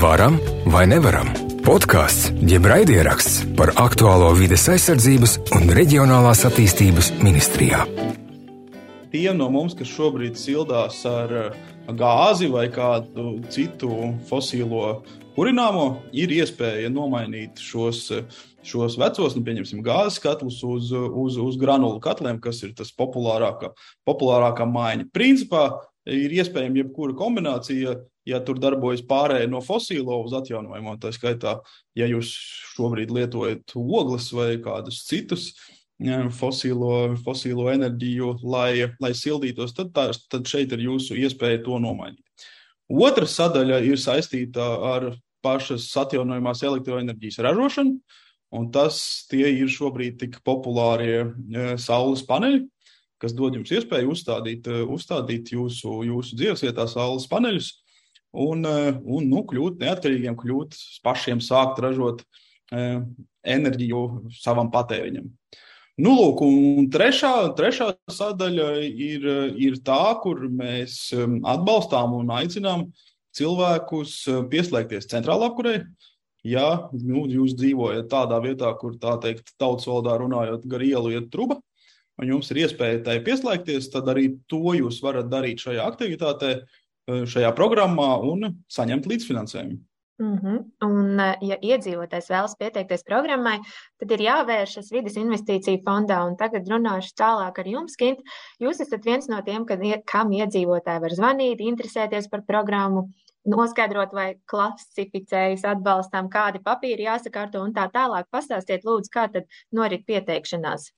Varam vai nevaram? Podkāsts, jeb raidieraksts par aktuālo vides aizsardzības un reģionālās attīstības ministrijā. Tiem no mums, kas šobrīd sildās ar gāzi vai kādu citu fosilo kurināmo, ir iespēja nomainīt šos, šos vecos, nu, pieņemsim, gāzes katlus uz, uz, uz granulu katliem, kas ir tas populārākā, populārākā maiņa. Principā ir iespējama jebkura kombinācija, ja tur darbojas pārējai no fosilo uz atjaunojamo. Tā skaitā, ja jūs šobrīd lietojat ogles vai kādus citus fosilo, fosilo enerģiju, lai, lai sildītos, tad, tā, tad šeit ir jūsu iespēja to nomainīt. Otra sadaļa ir saistīta ar pašas atjaunojamās elektroenerģijas ražošanu, un tas ir šobrīd tik populārie saules paneļi, kas dod jums iespēju uzstādīt, uzstādīt jūsu, jūsu dzīvesvietā saules paneļus un, un nu, kļūt neatkarīgiem, kļūt pašiem sākt ražot enerģiju savam patēriņam. Nu, lūk, un trešā, trešā sadaļa ir, ir tā, kur mēs atbalstām un aicinām cilvēkus pieslēgties centrālā apkurē. Ja nu, jūs dzīvojat tādā vietā, kur tā teikt, tautas valodā runājot, gar ielu iet truba, un jums ir iespēja tai pieslēgties, tad arī to jūs varat darīt šajā aktivitātē, eh, šajā programmā un saņemt līdzfinansējumu. Mm -hmm. Un, eh, ja iedzīvotājs vēlas pieteikties programmai, tad ir jāvēršas vidas investīciju fondā. Un tagad runāšu tālāk ar jums, Kint. Jūs esat viens no tiem, kad, kam iedzīvotāji var zvanīt, interesēties par programmu, noskaidrot, vai klasificējas atbalstām, kādi papīri jāsakārto un tā tālāk. Pastāstiet, lūdzu, kā tad norit pieteikšanās.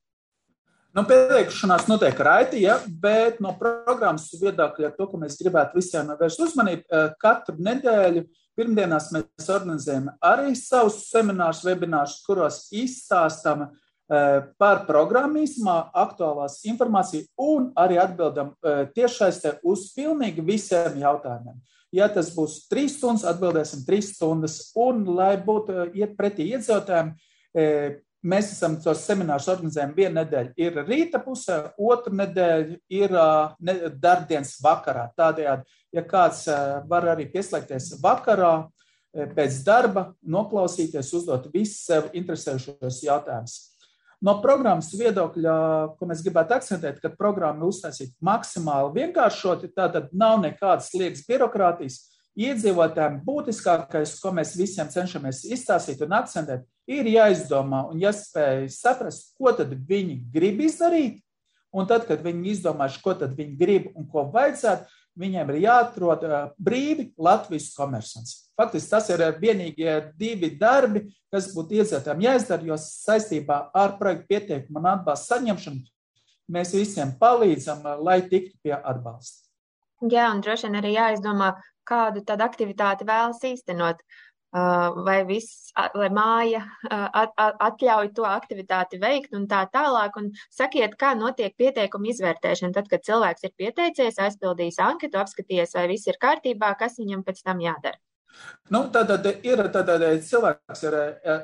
Nu, pieteikšanās notiek raiti, ja, bet no programmas viedokļa, to, ko mēs gribētu visiem vērst uzmanību, eh, katru nedēļu pirmdienās mēs organizējam arī savus seminārus, webinārus, kuros izstāstam eh, par programmīsmā aktuālās informāciju un arī atbildam eh, tiešsaistē uz pilnīgi visiem jautājumiem. Ja tas būs trīs stundas, atbildēsim trīs stundas, un lai būtu iet pretī iedzīvotājiem, Mēs esam tos seminārus organizējam vienu nedēļu. Ir rīta pusē, otru nedēļu ir ne, darbdienas vakarā. Tādējādi, ja kāds var arī pieslēgties vakarā pēc darba, noklausīties, uzdot visus sev interesējušos jautājumus. No programmas viedokļa, ko mēs gribētu akcentēt, ka programma ir uztaisīta maksimāli vienkāršoti, tātad nav nekādas liekas birokrātijas. Iedzīvotājiem būtiskākais, ko mēs visiem cenšamies izstāstīt un akcentēt, ir jāizdomā un jāspēj saprast, ko tad viņi grib izdarīt. Un tad, kad viņi izdomājuši, ko tad viņi grib un ko vajadzētu, viņiem ir jāatrod brīvi Latvijas komersants. Faktiski tas ir vienīgie divi darbi, kas būtu iedzīvotājiem jāizdara, jo saistībā ar projektu pieteikumu un atbalstu saņemšanu mēs visiem palīdzam, lai tiktu pie atbalsta. Jā, un droši vien arī jāizdomā, kādu tad aktivitāti vēlas īstenot. Vai, viss, vai māja at, at, atļauj to aktivitāti veikt un tā tālāk. Un sakiet, kā notiek pieteikuma izvērtēšana. Tad, kad cilvēks ir pieteicies, aizpildījis anketu, apskatījies, vai viss ir kārtībā, kas viņam pēc tam jādara. Nu, tātad ir tātad cilvēks, ir,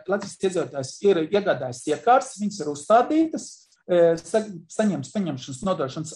Latvijas iedzīvotājs ir iegādājis iekārtas, viņas ir uzstādītas, saņems paņemšanas nodošanas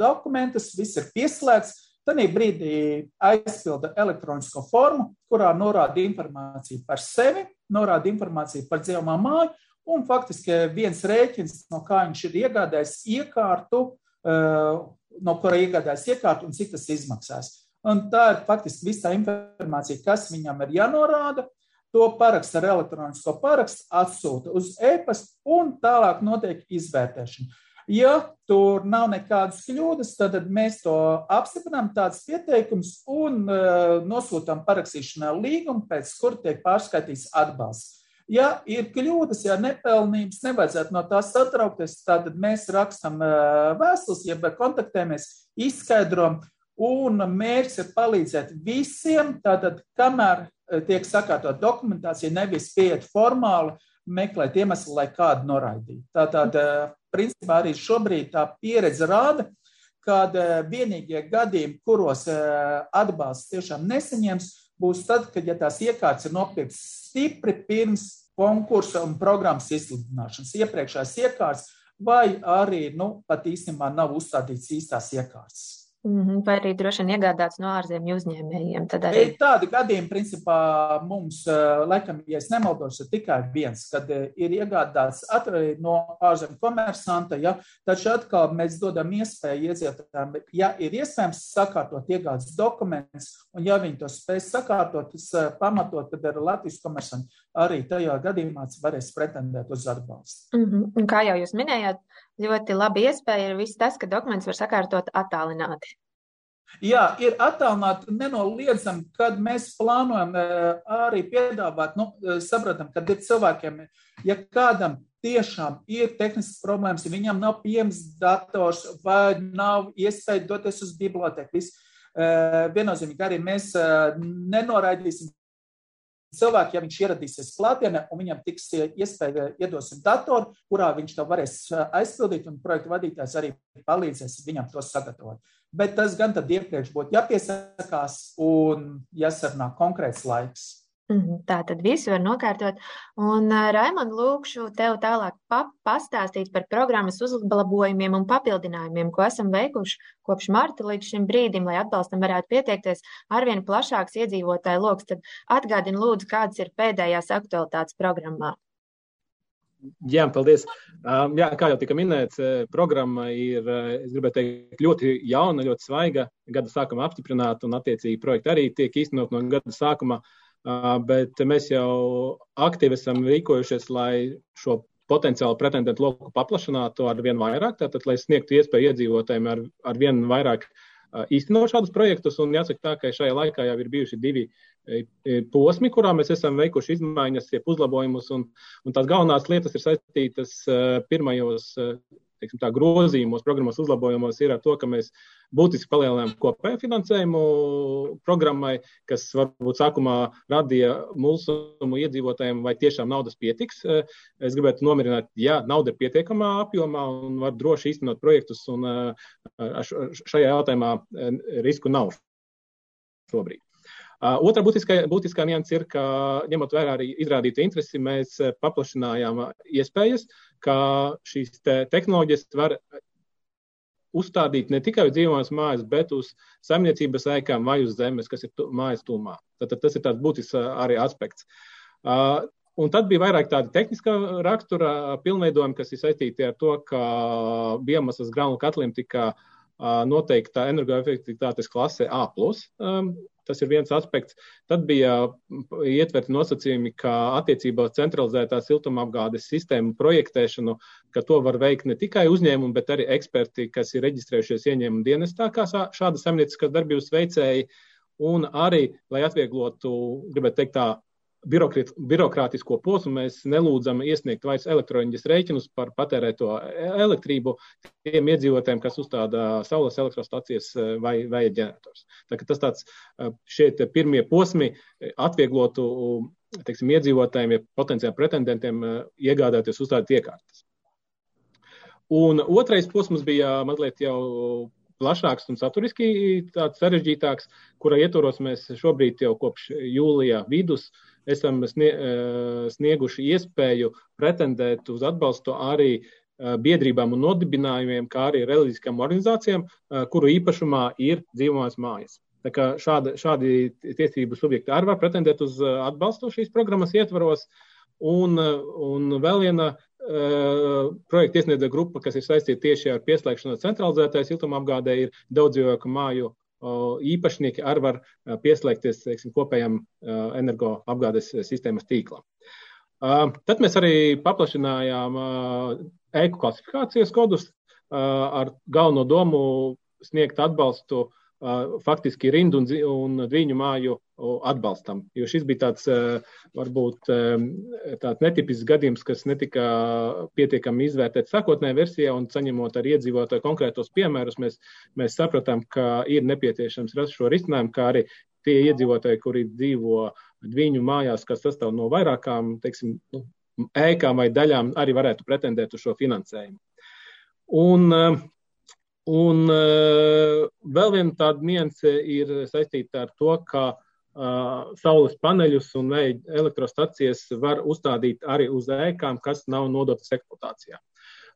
dokumentus, viss ir pieslēgts Tad brīdī aizpilda elektronisko formu, kurā norāda informāciju par sevi, norāda informāciju par dzīvojamo māju, un faktiski viens rēķins, no kā viņš ir iegādājis iekārtu, eh, no kura iegādājis iekārtu un cik tas izmaksās. Un tā ir faktiski visa informācija, kas viņam ir jānorāda. To parakstu ar elektronisko parakstu atsūta uz e-pastu, un tālāk notiek izvērtēšana. Ja tur nav nekādas kļūdas, tad mēs to apstiprinām, tāds pieteikums, un uh, nosūtām parakstīšanai līgumu, pēc kura tiek pārskaitīts atbalsts. Ja ir kļūdas, ja nepelnības, nevajadzētu no tās satraukties, tad mēs rakstam uh, vēstules, jeb kontaktējamies, izskaidrojam, un mērķis ir palīdzēt visiem, tātad, kamēr uh, tiek sakārtot dokumentācija, nevis pieiet formāli, meklēt iemeslu, lai kādu noraidītu. Tātad principā arī šobrīd tā pieredze rāda, ka vienīgie gadījumi, kuros atbalsts tiešām nesaņems, būs tad, kad ja tās iekārtas ir nopirktas stipri pirms konkursa un programmas izsludināšanas, iepriekšējās iekārtas, vai arī nu, pat īstenībā nav uzstādīts īstās iekārtas. -hmm. Vai arī droši vien iegādāts no ārzemju uzņēmējiem. Arī... Tādi gadījumi, principā, mums, eh, laikam, ja es nemaldos, ir tikai viens, kad eh, ir iegādāts no ārzemju komersanta, ja, taču atkal mēs dodam iespēju iedzīvotājiem, ja ir iespējams sakārtot iegādes dokumentus, un ja viņi to spēs sakārtot, tas eh, pamatot, tad ar Latvijas komersantu arī tajā gadījumā varēs pretendēt uz atbalstu. Mm -hmm. Un kā jau jūs minējāt, ļoti laba iespēja ir viss tas, ka dokumentus var sakārtot attālināti. Jā, ir attālināti nenoliedzami, kad mēs plānojam arī piedāvāt, nu, saprotam, kad ir cilvēkiem, ja kādam tiešām ir tehniskas problēmas, ja viņam nav pieejams dators vai nav iespēja doties uz biblioteku, viennozīmīgi arī mēs nenoraidīsim cilvēku, ja viņš ieradīsies klātienē un viņam tiks iespēja iedosim datoru, kurā viņš to varēs aizpildīt, un projekta vadītājs arī palīdzēs viņam to sagatavot. Bet tas gan tad iepriekš būtu jāpiesakās un jāsarunā konkrēts laiks. Tā tad visu var nokārtot. Un, Raimond, lūkšu tev tālāk pa pastāstīt par programmas uzlabojumiem un papildinājumiem, ko esam veikuši kopš marta līdz šim brīdim, lai atbalstam varētu pieteikties arvien plašāks iedzīvotāju lokus. Tad atgādini lūdzu, kādas ir pēdējās aktualitātes programmā. Jā, paldies. Um, jā, kā jau tika minēts, programma ir, es gribētu teikt, ļoti jauna, ļoti svaiga. Gada sākumā apstiprināta un, attiecīgi, projekti arī tiek īstenot no gada sākuma. Uh, bet mēs jau aktīvi esam rīkojušies, lai šo potenciālu pretendentu loku paplašinātu ar vien vairāk, tātad, lai sniegtu iespēju iedzīvotājiem ar, ar vien vairāk īstenot šādus projektus. Un jāsaka tā, ka šajā laikā jau ir bijuši divi posmi, kurā mēs esam veikuši izmaiņas, jeb uzlabojumus, un, un tās galvenās lietas ir saistītas pirmajos teiksim, tā, grozījumos, programmas uzlabojumos ir ar to, ka mēs būtiski palielinājām kopēju finansējumu programmai, kas varbūt sākumā radīja mulsumu iedzīvotājiem, vai tiešām naudas pietiks. Es gribētu nomierināt, ja nauda ir pietiekamā apjomā un var droši īstenot projektus, un šajā jautājumā risku nav šobrīd. Otra būtiskā, būtiskā nianses ir, ka, ņemot vērā arī izrādītu interesi, mēs paplašinājām iespējas, ka šīs te tehnoloģijas var uzstādīt ne tikai uz dzīvojamās mājas, bet uz saimniecības ēkām vai uz zemes, kas ir tu, mājas tūmā. Tad, tad tas ir tāds būtisks arī aspekts. Uh, Un tad bija vairāk tāda tehniska rakstura pilnveidojumi, kas ir saistīti ar to, ka biomasas granulu katliem tika noteikta energoefektivitātes klase A. Tas ir viens aspekts. Tad bija ietverti nosacījumi, ka attiecībā uz centralizētā siltumapgādes sistēmu projektēšanu, ka to var veikt ne tikai uzņēmumi, bet arī eksperti, kas ir reģistrējušies ieņēmuma dienestā, kā šāda saimnieciskās darbības veicēji, un arī, lai atvieglotu, gribētu teikt tā, birokrātisko posmu mēs nelūdzam iesniegt vairs elektroenerģijas rēķinus par patērēto elektrību tiem iedzīvotājiem, kas uzstāda saules elektrostacijas eh, vai, vai ģenerators. Tā, tas tāds eh, šie pirmie posmi atvieglotu teiksim, iedzīvotājiem, ja potenciāli pretendentiem iegādāties uzstādīt iekārtas. Un otrais posms bija mazliet jau plašāks un saturiski tāds sarežģītāks, kura ietvaros mēs šobrīd jau kopš jūlijā vidus uh, esam eh, snieguši iespēju pretendēt uz atbalstu arī eh, biedrībām un nodibinājumiem, kā arī reliģiskām organizācijām, eh, kuru īpašumā ir dzīvojamās mājas. Tā kā šādi, šādi tiesību subjekti arī var pretendēt uz atbalstu šīs programmas ietvaros. Un, un vēl viena uh, projekta iesniedzēja grupa, kas ir saistīta tieši ar pieslēgšanos centralizētai siltumapgādē, ir daudz dzīvokļu māju īpašnieki arī var pieslēgties teiksim, kopējam energoapgādes sistēmas tīklam. Tad mēs arī paplašinājām ēku klasifikācijas kodus ar galveno domu sniegt atbalstu faktiski rindu un, un dviņu māju atbalstam. Jo šis bija tāds, varbūt, tāds netipisks gadījums, kas netika pietiekami izvērtēts sākotnējā versijā, un saņemot ar iedzīvotāju konkrētos piemērus, mēs, mēs sapratām, ka ir nepieciešams rast šo risinājumu, kā arī tie iedzīvotāji, kuri dzīvo dviņu mājās, kas sastāv no vairākām, teiksim, nu, ēkām vai daļām, arī varētu pretendēt uz šo finansējumu. Un, Un uh, vēl viena tāda nianse ir saistīta ar to, ka uh, saules paneļus un vēja elektrostacijas var uzstādīt arī uz ēkām, kas nav nodotas eksploatācijā.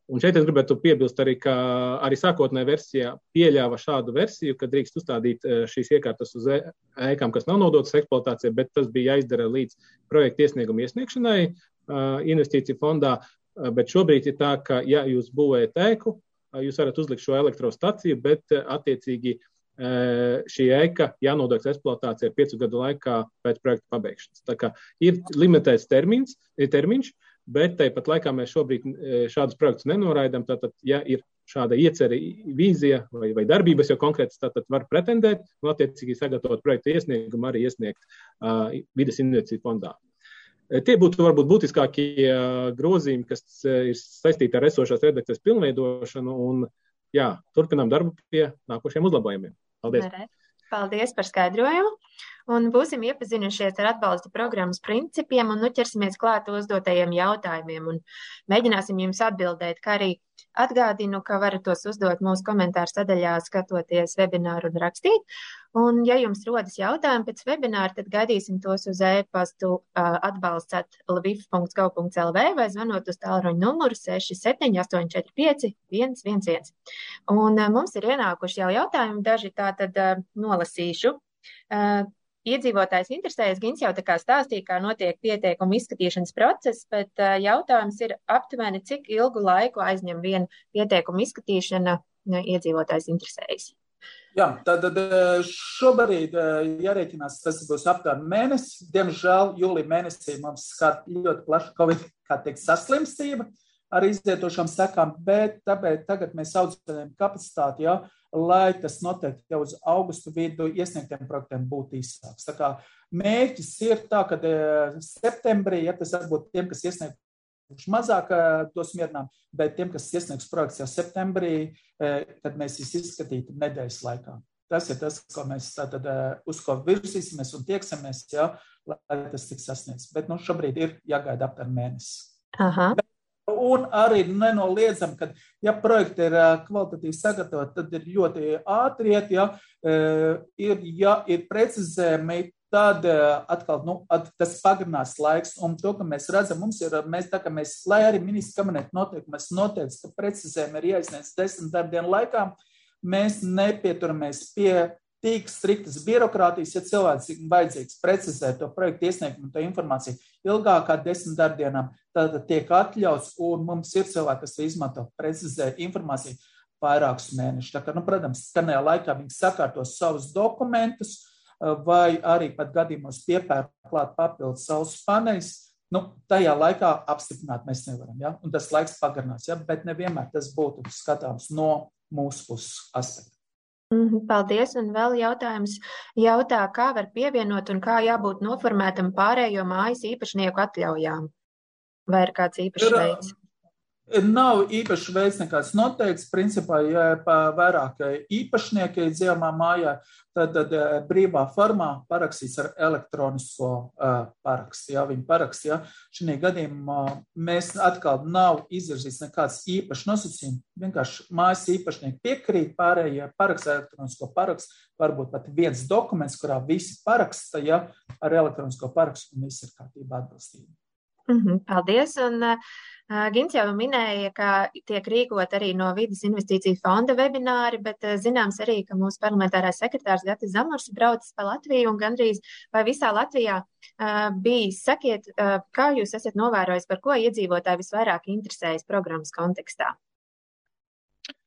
Un šeit es gribētu piebilst arī, ka arī sākotnējā versijā pieļāva šādu versiju, ka drīkst uzstādīt šīs iekārtas uz ēkām, kas nav nodotas eksploatācijai, bet tas bija jāizdara līdz projekta iesnieguma iesniegšanai investīciju fondā. Bet šobrīd ir tā, ka, ja jūs būvējat ēku, jūs varat uzlikt šo elektrostaciju, bet attiecīgi šī ēka jānodod eksploatācijai piecu gadu laikā pēc projekta pabeigšanas. Tā kā ir limitēts termins, termiņš, bet tāpat laikā mēs šobrīd šādus projektus nenoraidām. Tātad, ja ir šāda iecerē, vīzija vai, vai darbības jau konkrētas, tad var pretendēt un, attiecīgi, sagatavot projektu iesniegumu arī iesniegt uh, vidas investīciju fondā. E, tie būtu varbūt būtiskākie grozījumi, kas ir saistīti ar esošās redakcijas pilnveidošanu, un jā, turpinām darbu pie nākošiem uzlabojumiem. Paldies! Paldies par skaidrojumu! un būsim iepazinušies ar atbalsta programmas principiem un nu ķersimies klāt uzdotajiem jautājumiem un mēģināsim jums atbildēt, kā arī atgādinu, ka varat tos uzdot mūsu komentāru sadaļā, skatoties webināru un rakstīt. Un, ja jums rodas jautājumi pēc webināra, tad gaidīsim tos uz e-pastu uh, atbalsts at lviv.gov.lv vai zvanot uz tālruņa numuru 67845111. Un uh, mums ir ienākuši jau jautājumi, daži tā tad uh, nolasīšu. Uh, iedzīvotājs interesējas, Gins jau tā kā stāstīja, kā notiek pieteikuma izskatīšanas process, bet jautājums ir aptuveni, cik ilgu laiku aizņem viena pieteikuma izskatīšana ja iedzīvotājs interesējas. Jā, tad, tad šobrīd jārēķinās, tas būs aptuveni mēnesis. Diemžēl jūlijā mēnesī mums skar ļoti plaša Covid saslimstība ar izvietošām sekām, bet tāpēc tagad mēs audzējam kapacitāti, ja, lai tas noteikti jau uz augustu vidu iesniegtiem projektiem būtu īsāks. Tā kā mērķis ir tā, ka e, septembrī, ja tas varbūt tiem, kas iesnieguši mazāk tos mierinām, bet tiem, kas iesniegs projekts jau septembrī, tad mēs viņus izskatītu nedēļas laikā. Tas ir tas, ko mēs tātad, uz ko virzīsimies un tieksimies, ja, lai tas tiks sasniegts. Bet nu, šobrīd ir jāgaida aptuveni mēnesis. Aha. Bet Un arī nenoliedzam, ka, ja projekti ir kvalitatīvi sagatavoti, tad ir ļoti ātri iet, ja ir, ja ir precizējumi, tad atkal nu, tas pagarinās laiks. Un to, ka mēs redzam, mums ir, mēs, tā mēs, lai arī ministra kabineta noteikumus noteica, ka precizējumi ir jāizniedz desmit darbdienu laikā, mēs nepieturamies pie tik striktas birokrātijas, ja cilvēks ir vajadzīgs precizēt to projektu iesniegumu, to informāciju ilgāk kā desmit darbdienām, tad tiek atļauts, un mums ir cilvēki, kas izmanto precizēt informāciju vairākus mēnešus. Tā kā, nu, protams, skanējā laikā viņi sakārto savus dokumentus, vai arī pat gadījumos piepērk klāt papildus savus paneļus. Nu, tajā laikā apstiprināt mēs nevaram, ja? un tas laiks pagarinās, ja? bet nevienmēr tas būtu skatāms no mūsu puses aspekta. Mhm, paldies, un vēl jautājums jautā, kā var pievienot un kā jābūt noformētam pārējo mājas īpašnieku atļaujām? Vai ir kāds īpašs veids? Nav īpaši veids nekāds noteikts. Principā, ja ir vairāk īpašnieki dzīvojamā mājā, tad, tad eh, brīvā formā parakstīts ar elektronisko uh, parakstu. Ja viņi paraksta, ja šī gadījumā mēs atkal nav izvirzīts nekāds īpašs nosacījums. Vienkārši mājas īpašnieki piekrīt pārējie paraksta elektronisko parakstu. Varbūt pat viens dokuments, kurā visi paraksta, ja ar elektronisko parakstu un viss ir kārtībā atbilstīgi. Mm -hmm, paldies! Un, uh, Gins jau minēja, ka tiek rīkot arī no vidas investīciju fonda webināri, bet zināms arī, ka mūsu parlamentārais sekretārs Gatis Zamors braucis pa Latviju un gandrīz vai visā Latvijā uh, bijis. Sakiet, uh, kā jūs esat novērojis, par ko iedzīvotāji visvairāk interesējas programmas kontekstā?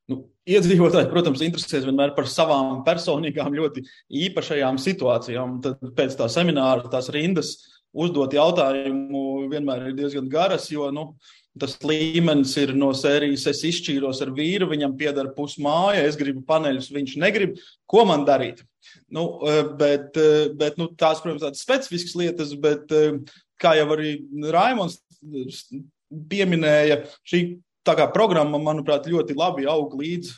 Nu, iedzīvotāji, protams, interesēs vienmēr par savām personīgām, ļoti īpašajām situācijām. Tad pēc tā semināra tās rindas uzdot jautājumu vienmēr ir diezgan garas, jo nu, tas līmenis ir no sērijas, es izšķīros ar vīru, viņam pieder pusmāja, es gribu paneļus, viņš negrib. Ko man darīt? Nu, eh, bet, eh, bet nu, tās, protams, tādas specifiskas lietas, bet eh, kā jau arī Raimons pieminēja, šī programma, manuprāt, ļoti labi aug līdz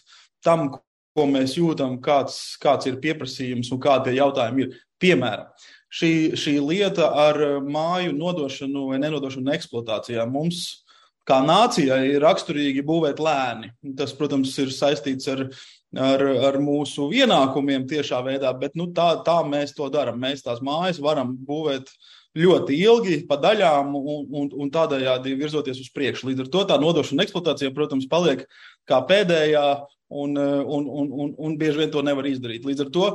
tam, ko mēs jūtam, kāds, kāds ir pieprasījums un kādi jautājumi ir. Piemēram, šī, šī lieta ar māju nodošanu vai nenodošanu eksploatācijā mums kā nācijai ir raksturīgi būvēt lēni. Tas, protams, ir saistīts ar ar, ar mūsu ienākumiem tiešā veidā, bet nu, tā, tā mēs to darām. Mēs tās mājas varam būvēt ļoti ilgi, pa daļām un, un, un tādējādi virzoties uz priekšu. Līdz ar to tā nodošana eksploatācija, protams, paliek kā pēdējā. Un, un, un, un, un bieži vien to nevar izdarīt. Līdz ar to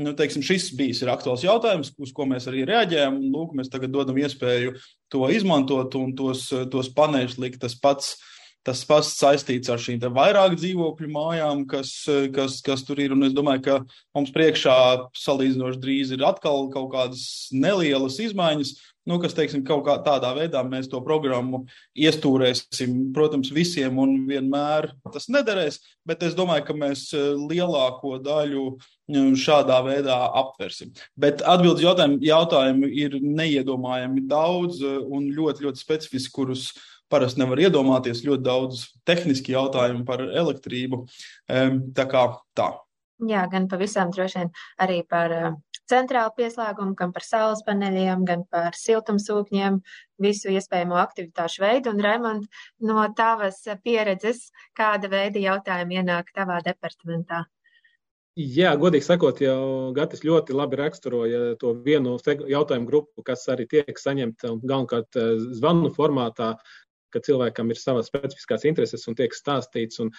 nu, teiksim, šis bijis aktuāls jautājums, uz ko mēs arī reaģējam. Lūk, mēs tagad dodam iespēju to izmantot un tos, tos paneļus likt tas pats uh, Tas pats saistīts ar šīm vairāk dzīvokļu mājām, kas, kas, kas tur ir. Un es domāju, ka mums priekšā salīdzinoši drīz ir atkal kaut kādas nelielas izmaiņas, nu, kas, teiksim, kaut kā tādā veidā mēs to programmu iestūrēsim. Protams, visiem un vienmēr tas nederēs, bet es domāju, ka mēs lielāko daļu šādā veidā aptversim. Bet atbildes jautājumu, jautājumu ir neiedomājami daudz un ļoti, ļoti specifiski, kurus parasti nevar iedomāties ļoti daudz tehniski jautājumu par elektrību. Tā kā tā. Jā, gan pavisam droši vien arī par uh, centrālu pieslēgumu, gan par saules paneļiem, gan par siltumsūkņiem, visu iespējamo aktivitāšu veidu. Un, Raimond, no tavas pieredzes, kāda veida jautājumi ienāk tavā departamentā? Jā, godīgi sakot, jau Gatis ļoti labi raksturoja to vienu jautājumu grupu, kas arī tiek saņemta galvenokārt zvanu formātā, ka cilvēkam ir savas specifiskās intereses un tiek stāstīts. Un,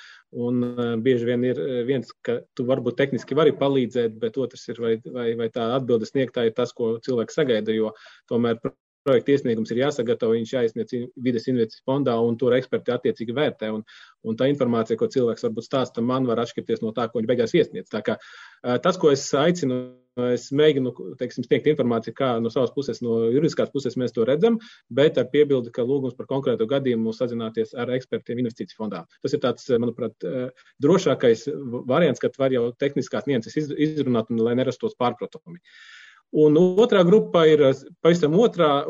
un uh, bieži vien ir uh, viens, ka tu varbūt tehniski vari palīdzēt, bet otrs ir, vai, vai, vai tā atbildes sniegtā ir tas, ko cilvēks sagaida. Jo tomēr projekta iesniegums ir jāsagatavo, viņš jāizsniedz vides investīciju fondā, un tur eksperti attiecīgi vērtē. Un, un tā informācija, ko cilvēks varbūt stāsta, man var atšķirties no tā, ko viņš beigās iesniedz. Tā kā, tas, ko es aicinu Es mēģinu teiksim, sniegt informāciju, kā no savas puses, no juridiskās puses mēs to redzam, bet ar piebildi, ka lūgums par konkrētu gadījumu sazināties ar ekspertiem investīciju fondā. Tas ir tāds, manuprāt, drošākais variants, kad var jau tehniskās nianses izrunāt un lai nerastos pārpratumi. Un otrā grupa ir pavisam otrā,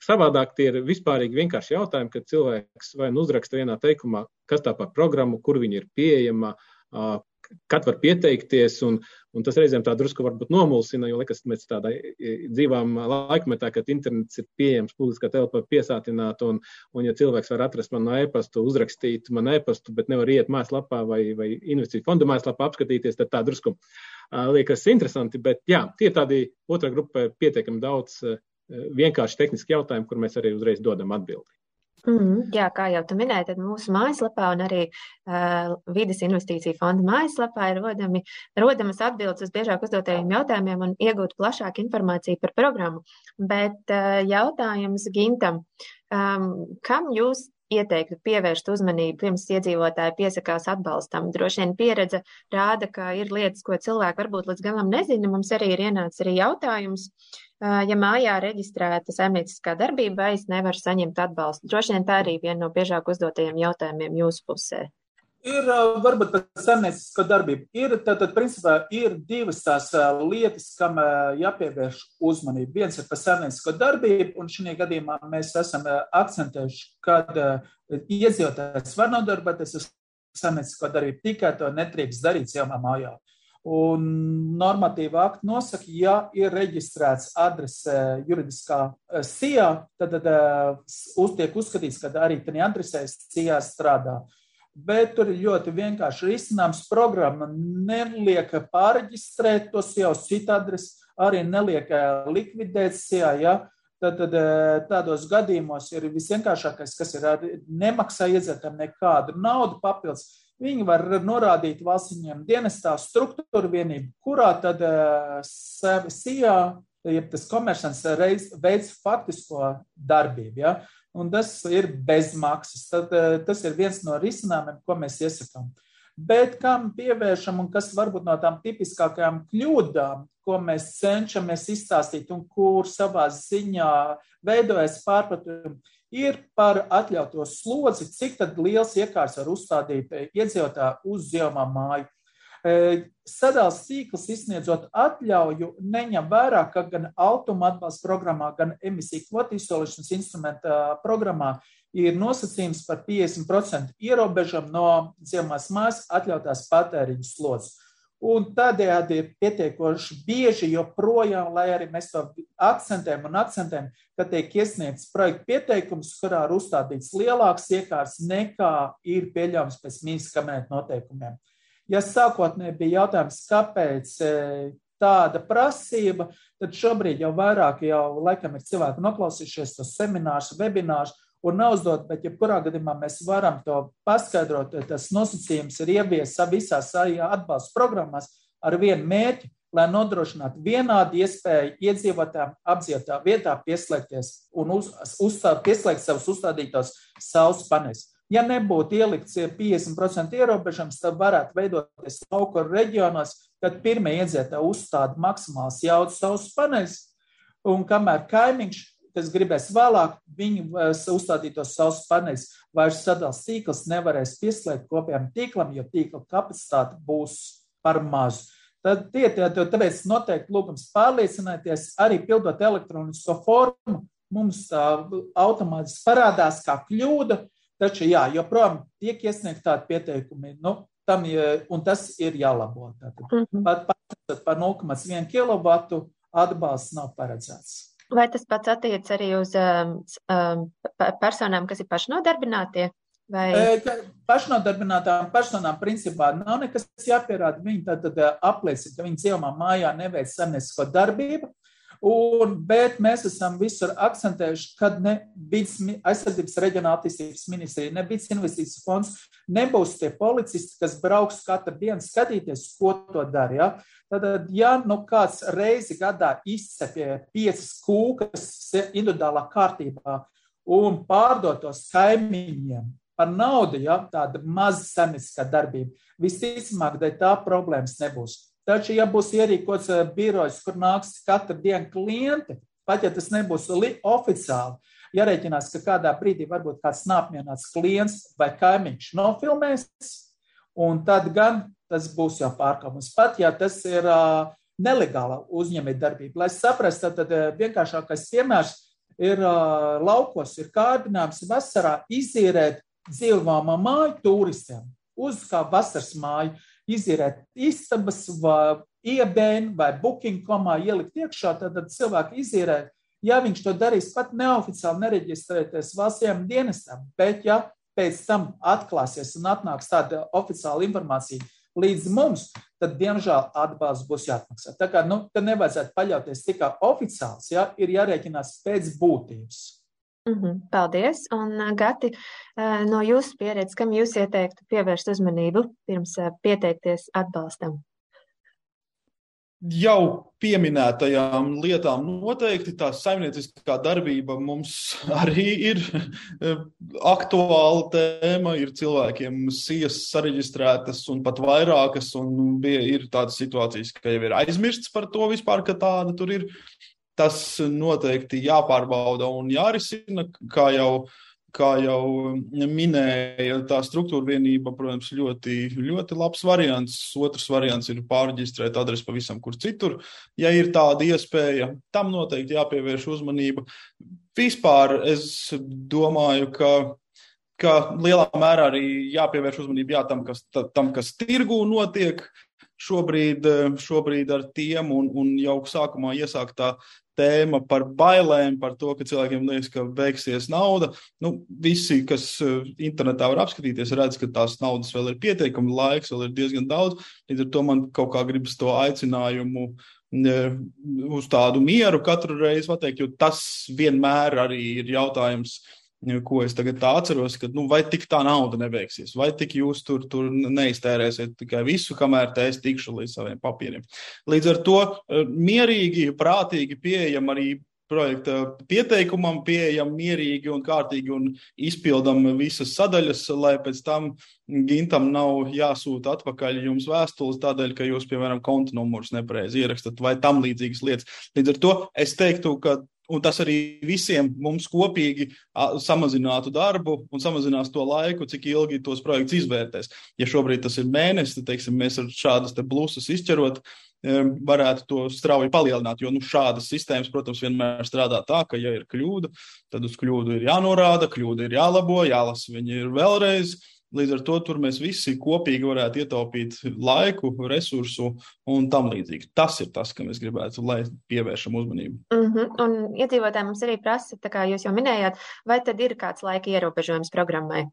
savādāk tie ir vispārīgi vienkārši jautājumi, kad cilvēks vai nu uzraksta vienā teikumā, kas tā par programmu, kur viņa ir pieejama, kad var pieteikties, un, un tas reizēm tā drusku varbūt nomulsina, jo liekas, mēs tādā dzīvām laikmetā, kad internets ir pieejams, publiskā telpa piesātināt, un, un ja cilvēks var atrast manu e-pastu, uzrakstīt manu e-pastu, bet nevar iet mājaslapā vai, vai investīciju fonda mājaslapā apskatīties, tad tā drusku liekas interesanti, bet jā, tie tādi otrā grupa pietiekami daudz vienkārši tehniski jautājumi, kur mēs arī uzreiz dodam atbildi. Mm, jā, kā jau tu minēji, tad mūsu mājaslapā un arī uh, vidas investīciju fonda mājaslapā ir rodami, rodamas atbildes uz biežāk uzdotajiem jautājumiem un iegūt plašāku informāciju par programmu. Bet uh, jautājums Gintam, um, kam jūs ieteiktu pievērst uzmanību pirms iedzīvotāji piesakās atbalstam? Droši vien pieredze rāda, ka ir lietas, ko cilvēki varbūt līdz galam nezina. Mums arī ir ienācis arī jautājums. Ja mājā reģistrēta saimnieciskā darbība, vai es nevaru saņemt atbalstu. Droši vien tā arī viena no biežāk uzdotajiem jautājumiem jūsu pusē. Ir varbūt par saimniecisko darbību. Ir, tātad, principā, ir divas tās lietas, kam jāpievērš uzmanība. Viens ir par saimniecisko darbību, un šajā gadījumā mēs esam akcentējuši, ka iedzīvotājs var nodarboties ar saimniecisko darbību, tikai to netrīkst darīt savā mājā. Un normatīva akta nosaka, ja ir reģistrēts adrese juridiskā sijā, tad, tad uz, tiek uzskatīts, ka arī tajā adresē sijā strādā. Bet tur ir ļoti vienkārši risinājums. Programma neliek pārreģistrēt to jau citu adresi, arī neliek eh, likvidēt sijā. Ja? Tad, tad eh, tādos gadījumos ir visvienkāršākais, kas ir nemaksā iedzīvotājiem nekādu naudu papildus Viņi var norādīt valsts viņiem dienestā struktūru vienību, kurā tad SIA, ja tas komercants reiz, veids faktisko darbību. Ja? Un tas ir bez maksas. Tad, uh, tas ir viens no risinājumiem, ko mēs iesakām. Bet kam pievēršam un kas varbūt no tām tipiskākajām kļūdām, ko mēs cenšamies izstāstīt un kur savā ziņā veidojas pārpratumi, ir par atļautu slodzi, cik liels iekārts var uzstādīt eh, iedzīvotāju uz zilumā māju. Sadalījums tīkls izsniedzot atļauju neņem vērā, ka gan automa atbalsta programmā, gan emisiju kvotu izsolīšanas instrumenta programmā ir nosacījums par 50% ierobežojumu no zilumās mājas atļautās patēriņu slodzes. Un tādējādi ir pietiekoši bieži, joprojām, lai arī mēs to akcentējam un akcentējam, ka tiek iesniegts projekta pieteikums, kurā ir uzstādīts lielāks iekārts nekā ir pieļaujams pēc mīnas kabineta noteikumiem. Ja sākotnēji bija jautājums, kāpēc tāda prasība, tad šobrīd jau vairāk jau laikam ir cilvēki noklausījušies tos seminārus, webinārus un neuzdot, bet jebkurā gadījumā mēs varam to paskaidrot. Tas nosacījums ir ieviesa visās atbalsta programmās ar vienu mērķi, lai nodrošinātu vienādu iespēju iedzīvotājiem apdzīvotā vietā pieslēgties un uz, uzstāt, pieslēgt savus uzstādītos saules paneļus. Ja nebūtu ielikts 50% ierobežojums, tad varētu veidoties lauku reģionos, kad pirmie iedzīvotāji uzstāda maksimāls jaudas saules paneļus, un kamēr kaimiņš kas gribēs vēlāk, viņu eh, uzstādītos saules paneļus, vairs sadalās tīkls nevarēs pieslēgt kopējam tīklam, jo tīkla kapacitāte būs par mazu. Tad tie, tāpēc noteikti lūgums pārliecinieties, arī pildot elektronisko formu, mums uh, automātiski parādās kā kļūda, taču jā, joprojām tiek iesniegt tādi pieteikumi, nu, tam, un tas ir jālabo. Tātad, mm -hmm. pat, pat par 0,1 kW atbalsts nav paredzēts. Vai tas pats attiec arī uz um, um, personām, kas ir pašnodarbinātie? Vai... E, pašnodarbinātām personām principā nav nekas jāpierāda. Viņi tad, tad apliecina, ka viņi dzīvojamā mājā neveic saimniecisko darbību. Un, bet mēs esam visur akcentējuši, ka ne vidas aizsardzības reģionāla attīstības ministrija, ne vidas investīcijas fonds nebūs tie policisti, kas brauks katru dienu skatīties, ko to dara. Ja? Tad, ja nu kāds reizi gadā izcepja piecas kūkas individuālā kārtībā un pārdotos kaimiņiem par naudu, ja tāda maza saimnieciskā darbība, visticamāk, tā problēmas nebūs. Taču, ja būs ierīkots eh, birojs, kur nāks katru dienu klienti, pat ja tas nebūs oficiāli, jārēķinās, ka kādā brīdī varbūt kāds nāpmierināts klients vai kaimiņš nofilmēs, un tad gan tas būs jau pārkāpums. Pat ja tas ir uh, nelegāla uzņēmējdarbība. Lai saprastu, tad uh, vienkāršākais piemērs ir uh, laukos, ir kārdinājums vasarā izīrēt dzīvojamā māju turistiem uz kā vasaras māju izīrēt istabas vai iebēnu vai booking.comā ielikt iekšā, tad, tad cilvēki izīrē, ja viņš to darīs pat neoficiāli nereģistrēties valstsiem dienestam, bet ja pēc tam atklāsies un atnāks tāda oficiāla informācija līdz mums, tad, diemžēl, atbalsts būs jāatmaksā. Tā kā, nu, tad nevajadzētu paļauties tikai oficiāls, ja, ir jārēķinās pēc būtības. Mm -hmm, paldies! Un, Gati, no jūsu pieredzes, kam jūs ieteiktu pievērst uzmanību pirms pieteikties atbalstam? Jau pieminētajām lietām noteikti tā saimnieciskā darbība mums arī ir aktuāla tēma. Ir cilvēkiem sijas sareģistrētas un pat vairākas, un bija, ir tādas situācijas, ka jau ir aizmirsts par to vispār, ka tāda tur ir tas noteikti jāpārbauda un jārisina, kā jau, kā jau minēja, tā struktūra vienība, protams, ļoti, ļoti labs variants. Otrs variants ir pārģistrēt adresi pavisam kur citur. Ja ir tāda iespēja, tam noteikti jāpievērš uzmanība. Vispār es domāju, ka ka lielā mērā arī jāpievērš uzmanība jā, tam, kas, tam, kas tirgū notiek šobrīd, šobrīd ar tiem, un, un jau sākumā iesākt tā tēma par bailēm, par to, ka cilvēkiem liekas, ka beigsies nauda. Nu, visi, kas eh, internetā var apskatīties, redz, ka tās naudas vēl ir pietiekami, laiks vēl ir diezgan daudz. Līdz ar to man kaut kā gribas to aicinājumu uz tādu mieru katru reizi pateikt, jo tas vienmēr arī ir jautājums ko es tagad atceros, ka nu, vai tik tā nauda nebeigsies, vai tik jūs tur, tur neiztērēsiet tikai visu, kamēr te es tikšu līdz saviem papīriem. Līdz ar to eh, mierīgi, prātīgi pieejam arī projekta pieteikumam, pieejam mierīgi un kārtīgi un izpildam visas sadaļas, lai pēc tam Gintam nav jāsūta atpakaļ jums vēstules tādēļ, ka jūs, piemēram, konta numurus nepareizi ierakstat vai tam līdzīgas lietas. Līdz ar to es teiktu, ka un tas arī visiem mums kopīgi samazinātu darbu un samazinās to laiku, cik ilgi tos projekts izvērtēs. Ja šobrīd tas ir mēnesis, tad teiksim, mēs ar šādas te blusas izķerot, varētu to strauji palielināt. Jo nu, šādas sistēmas, protams, vienmēr strādā tā, ka, ja ir kļūda, tad uz kļūdu ir jānorāda, kļūda ir jālabo, jālasa viņa ir vēlreiz. Līdz ar to mēs visi kopīgi varētu ietaupīt laiku, resursu un tam līdzīgi. Tas ir tas, kam es gribētu, lai pievēršam uzmanību. Mm -hmm. Un iedzīvotāji mums arī prasa, tā kā jūs jau minējāt, vai tad ir kāds laika ierobežojums programmai?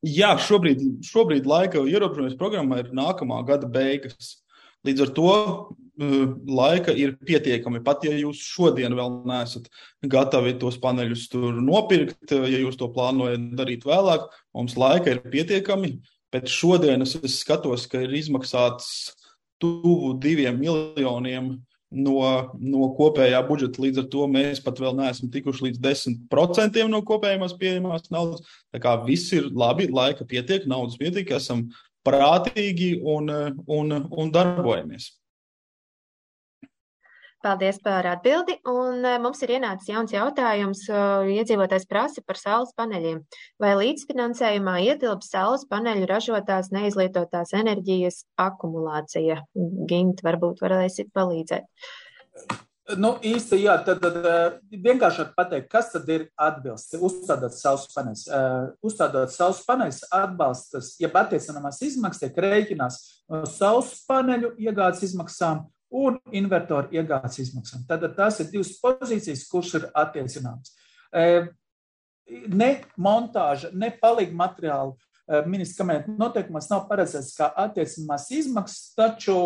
Jā, šobrīd, šobrīd laika ierobežojums programmā ir nākamā gada beigas. Līdz ar to uh, laika ir pietiekami. Pat ja jūs šodien vēl neesat gatavi tos paneļus nopirkt, ja jūs to plānojat darīt vēlāk, mums laika ir pietiekami. Pēc šodienas es skatos, ka ir izmaksāts tuvu diviem miljoniem no, no kopējā budžeta. Līdz ar to mēs pat vēl neesam tikuši līdz 10% no kopējās pieejamās naudas. Tā kā viss ir labi, laika pietiek, naudas pietiek, esam prātīgi un, un, un darbojamies. Paldies par atbildi. Un eh, mums ir ienācis jauns jautājums. Eh, iedzīvotājs prasa par saules paneļiem. Vai līdzfinansējumā ietilps saules paneļu ražotās neizlietotās enerģijas akumulācija? Gint, varbūt varēsit palīdzēt. Nu, īsti, jā, tad, tad eh, vienkāršāk pateikt, kas tad ir atbilsts, uzstādot savus paneļus. Uh, uzstādot savus paneļus, atbalstas, ja attiecinamās izmaksas tiek rēķinās no savus paneļu iegādes izmaksām un invertoru iegādes izmaksām. Tad tās ir divas pozīcijas, kuras ir attiecināmas. E, ne montāža, ne palīga materiāla e, ministrs kabineta noteikumos nav paredzēts kā attiecinamās izmaksas, taču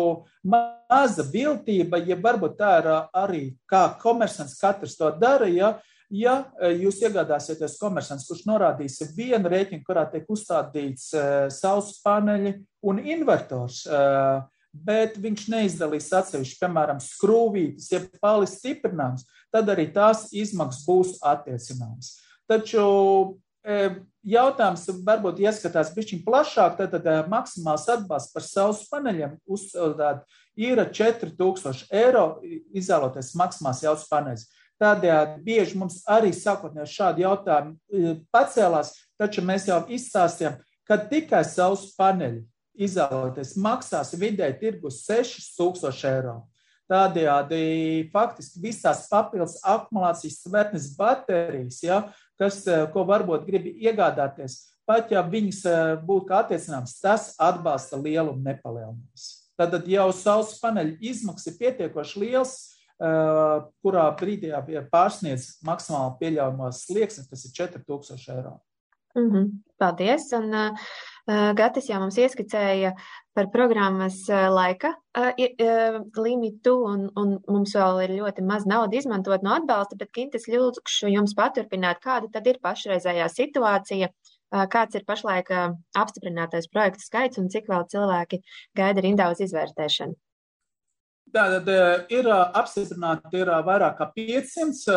maza viltība, ja varbūt tā ir arī kā komersants katrs to dara, ja, ja jūs iegādāsieties komersants, kurš norādīs vienu rēķinu, kurā tiek uzstādīts saules paneļi un invertors, bet viņš neizdalīs atsevišķi, piemēram, skrūvītes, ja palis stiprinājums, tad arī tās izmaksas būs attiecināmas. Taču jautājums varbūt ieskatās bišķiņ plašāk, tad, tad maksimāls atbalsts par saules paneļiem uzstādāt ir 4000 eiro izvēloties maksimāls jauts paneļs. Tādējādi bieži mums arī sākotnēji šādi jautājumi pacēlās, taču mēs jau izstāstījām, ka tikai saules paneļi izvēloties, maksās vidēji tirgus 6000 eiro. Tādējādi faktiski visās papildus akumulācijas svētnes baterijas, ja, kas, eh, ko varbūt grib iegādāties, pat ja viņas eh, būtu kā attiecināms, tas atbalsta lielumu nepalielinās. Tad jau saules paneļa izmaksas ir pietiekoši liels, eh, kurā brīdī pārsniedz maksimāli pieļaujamos slieksni, kas ir 4000 eiro. Mm -hmm. Paldies! Un, uh, Gatis jau mums ieskicēja par programmas laika limitu, un, un mums vēl ir ļoti maz naudas izmantot no atbalsta, bet Kintas ļūkšu jums paturpināt, kāda tad ir pašreizējā situācija, kāds ir pašlaik apstiprinātais projektu skaits un cik vēl cilvēki gaida rindā uz izvērtēšanu. Tātad ir apstiprināti ir vairāk kā 500,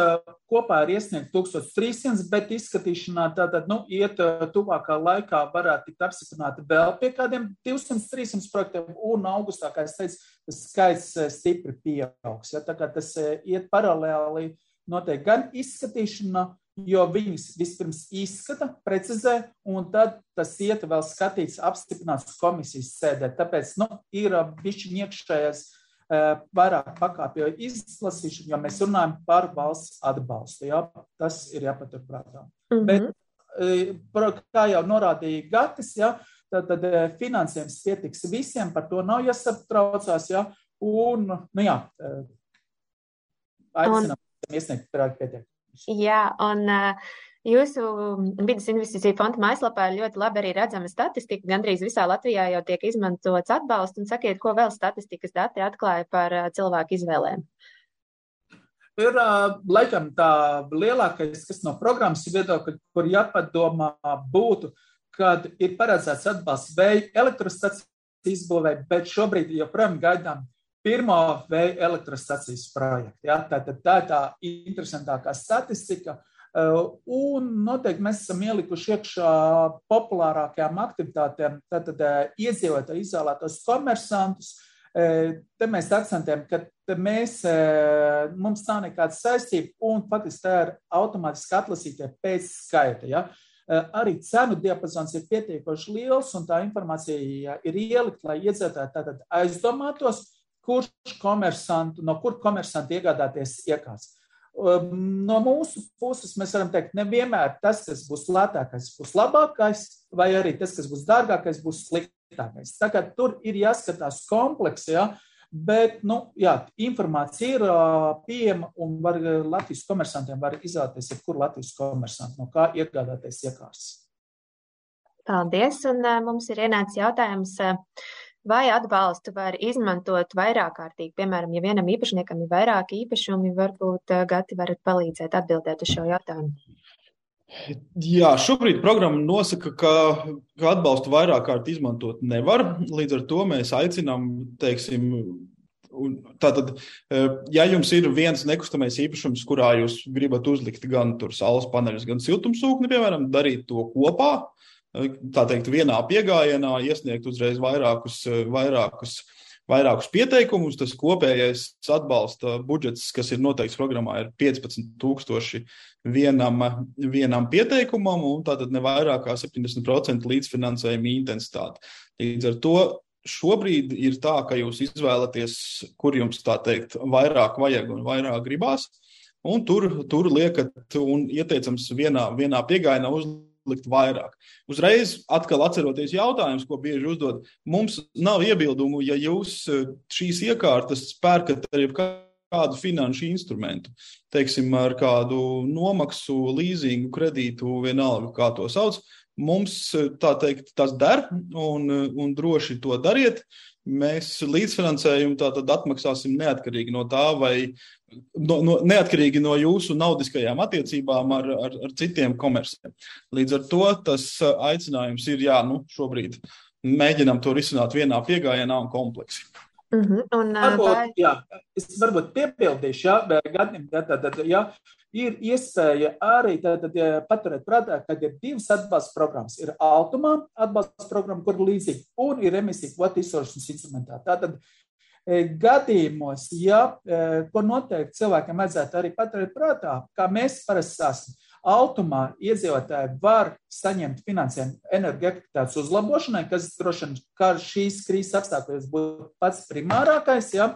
kopā ir iesniegt 1300, bet izskatīšanā tātad, nu, iet tuvākā laikā varētu tikt apstiprināti vēl pie kādiem 200-300 projektiem, un augustā, kā es teicu, tas skaits stipri pieaugs. Ja, tā kā tas iet paralēli notiek gan izskatīšana, jo viņas vispirms izskata, precizē, un tad tas iet vēl skatīts, apstiprināts komisijas sēdē. Tāpēc, nu, ir bišķiņ iekšējais Eh, vairāk pakāpju izlasīšanu, jo mēs runājam par valsts atbalstu. Jā, tas ir jāpaturprātā. Mm -hmm. Bet, eh, kā jau norādīja Gatis, jā, tad, tad eh, finansējums pietiks visiem, par to nav jāsatraucās. Jā, un, nu jā, aicinām un, iesniegt projektu pieteikumus. Jā, un uh, Jūsu vidas investīcija fonda mājaslapā ir ļoti labi arī redzama statistika. Gandrīz visā Latvijā jau tiek izmantots atbalsts. Un sakiet, ko vēl statistikas dati atklāja par cilvēku izvēlēm? Ir laikam tā lielākais, kas no programmas viedokļa, kur jāpadomā būtu, kad ir paredzēts atbalsts vēja elektrostacijas izbūvē, bet šobrīd joprojām gaidām pirmo vēja elektrostacijas projektu. Ja? Tā, tā, tā ir tā interesantākā statistika. Uh, un noteikti mēs esam ielikuši iekšā populārākajām aktivitātēm, tātad uh, iedzīvotāji izvēlētos komersantus. Uh, te mēs akcentējam, ka mēs, mums nav nekāda saistība, un faktiski tā ir automātiski atlasītie pēc skaita. Ja? Arī cenu diapazons ir pietiekoši liels, un tā informācija ir ielikt, lai iedzīvotāji tātad aizdomātos, kurš komersantu, no kur komersantu iegādāties iekārts. No mūsu puses mēs varam teikt, nevienmēr tas, kas būs lētākais, būs labākais, vai arī tas, kas būs dārgākais, būs sliktākais. Tā kā tur ir jāskatās kompleksi, ja? bet nu, jā, informācija ir pieejama un var, Latvijas komersantiem var izvēlēties jebkuru Latvijas komersantu, no kā iegādāties iekārtas. Paldies! Un mums ir ienācis jautājums, uh, vai atbalstu var izmantot vairāk kārtīgi? Piemēram, ja vienam īpašniekam ir vairāk īpašumi, varbūt uh, Gati varat palīdzēt atbildēt uz šo jautājumu. Jā, šobrīd programma nosaka, ka, ka atbalstu vairāk kārt izmantot nevar. Līdz ar to mēs aicinām, teiksim, Tātad, ja jums ir viens nekustamais īpašums, kurā jūs gribat uzlikt gan saules paneļus, gan siltumsūkni, piemēram, darīt to kopā, tā teikt, vienā piegājienā, iesniegt uzreiz vairākus, vairākus uh, vairākus pieteikumus. Tas kopējais atbalsta budžets, kas ir noteikts programmā, ir 15,000 vienam, vienam pieteikumam, un tātad ne vairāk kā 70% līdzfinansējuma intensitāte. Līdz ar to šobrīd ir tā, ka jūs izvēlaties, kur jums tā teikt, vairāk vajag un vairāk gribās. Un tur, tur liekat, un ieteicams vienā, vienā piegājienā uzlikt likt vairāk. Uzreiz atkal atceroties jautājumus, ko bieži uzdod, mums nav iebildumu, ja jūs eh, šīs iekārtas pērkat ar kādu finanšu instrumentu, teiksim, ar kādu nomaksu, līzingu, kredītu, vienalga, kā to sauc. Mums eh, tā teikt, tas der, un, eh, un droši to dariet. Mēs līdzfinansējumu tātad atmaksāsim neatkarīgi no tā, vai no, no, neatkarīgi no jūsu naudiskajām attiecībām ar, ar, ar citiem komersiem. Līdz ar to tas uh, aicinājums ir, jā, nu, šobrīd mēģinām to risināt vienā piegājienā un kompleksi. Mm -hmm. un, varbūt, jā, es varbūt piebildīšu, jā, gadiem, tad, tad, jā, ir iespēja arī tad, tad, paturēt prātā, ka ir divas atbalsta programmas. Ir Altumā atbalsta programma, kur ir līdzīga, un ir emisiju kvotu izsošanas instrumentā. Tātad E, gadījumos, ja, e, ko noteikti cilvēkiem vajadzētu arī paturēt prātā, kā mēs parasti sāstam, automā iedzīvotāji var saņemt finansējumu energoefektivitātes uzlabošanai, kas droši vien, šīs krīzes apstākļos būtu pats primārākais, ja,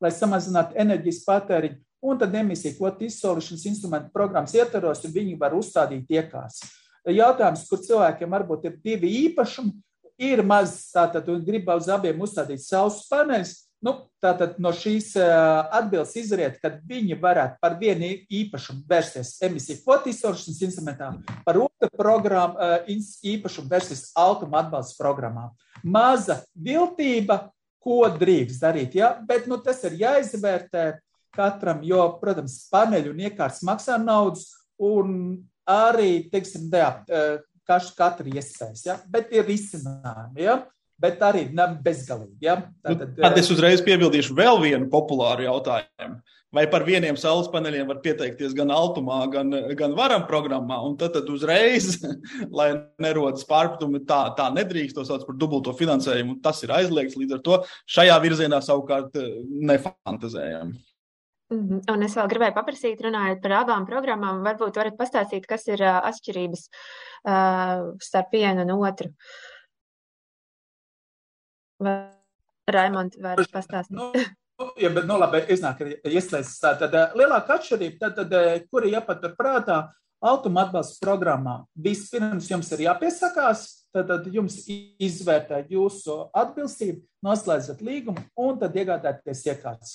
lai samazinātu enerģijas patēriņu, un tad emisiju kvotu izsolīšanas instrumentu programmas ietvaros, un viņi var uzstādīt iekārs. Jautājums, kur cilvēkiem varbūt ir divi īpašumi, ir maz tātad, un grib uz abiem uzstādīt savus paneļus, Nu, tātad no šīs atbildes izriet, ka viņi varētu par vienu īpašumu vērsties emisiju kvotu izsaušanas instrumentā, par otru programmu īpašumu vērsties automa atbalsta programmā. Maza viltība, ko drīkst darīt, ja? bet nu, tas ir jāizvērtē katram, jo, protams, paneļu un iekārtas maksā naudas, un arī, teiksim, jā, katra iespējas, ja? bet ir izcinājumi. Ja? Bet arī bezgalīgi. Ja? Tātad, nu, tad es uzreiz piebildīšu vēl vienu populāru jautājumu. Vai par vieniem saules paneļiem var pieteikties gan Altumā, gan, gan Varam programmā, un tad, tad uzreiz, lai nerodas pārpratumi, tā, tā nedrīkst to sauc par dubulto finansējumu, tas ir aizliegts, līdz ar to šajā virzienā savukārt eh, nefantazējam. Mhm. Un es vēl gribēju paprasīt, runājot par abām programmām, varbūt varat pastāstīt, kas ir uh, atšķirības uh, starp vienu un otru. Uh, Vai Raimond var pastāstīt? Nu, ja, bet, nu, labi, iznāk, ieslēdzas tā, tad lielāka atšķirība, tad, tad kuri jāpatur prātā, Altuma atbalsta programmā vispirms jums ir jāpiesakās, tad, tad jums izvērtē jūsu atbilstību, noslēdzat līgumu un tad iegādāties iekārtas,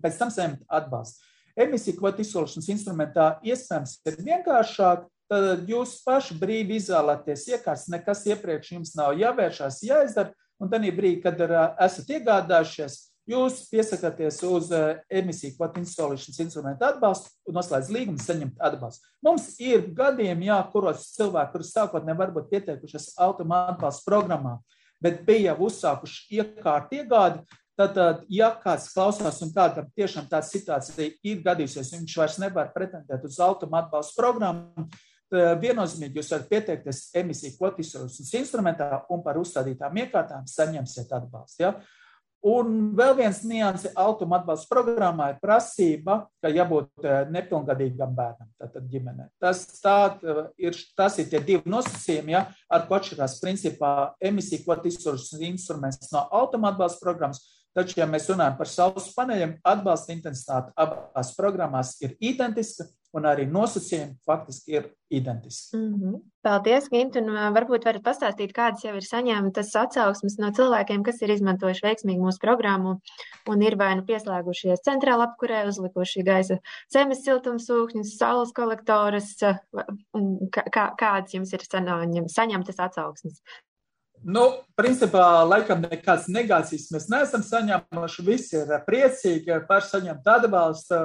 pēc tam saņemt atbalstu. Emisiju kvotu izsolšanas instrumentā iespējams ir vienkāršāk, tad jūs paši brīvi izvēlaties iekārtas, nekas iepriekš jums nav jāvēršās, jāizdara, Un tad brīdī, kad esat iegādājušies, jūs piesakāties uz emisiju kvotu instalēšanas instrumentu atbalstu un noslēdz līgumu, saņemt atbalstu. Mums ir gadījumi, jā, kuros cilvēki, kurus sākotnēji varbūt pieteikušies automātu atbalstu programmā, bet bija jau uzsākuši iekārtu iegādi, Tad, ja kāds klausās un kādam tiešām tāda situācija ir gadījusies, viņš vairs nevar pretendēt uz automātu atbalstu programmu, viennozīmīgi jūs varat pieteikties emisiju izsaušanas instrumentā un par uzstādītām iekārtām saņemsiet atbalstu. Ja? Un vēl viens nianses automa atbalsta programmā ir prasība, ka jābūt nepilngadīgam bērnam, tātad ģimenē. Tas, tā, ir, tas ir tie divi nosacījumi, ja, ar ko atšķirās principā emisiju kvotu izsaušanas instruments no automa atbalsta programmas. Taču, ja mēs runājam par saules paneļiem, atbalsta intensitāte abās programmās ir identiska, un arī nosacījumi faktiski ir identiski. Mm -hmm. Paldies, Gint, un varbūt varat pastāstīt, kādas jau ir saņemtas atsauksmes no cilvēkiem, kas ir izmantojuši veiksmīgi mūsu programmu un ir vai nu pieslēgušies centrāla apkurē, uzlikuši gaisa zemes siltumsūkņus, saules kolektoras, kā, kādas jums ir saņemtas atsauksmes. Nu, principā, laikam, nekādas negācijas mēs neesam saņēmuši. Visi ir priecīgi par saņemtu atbalstu,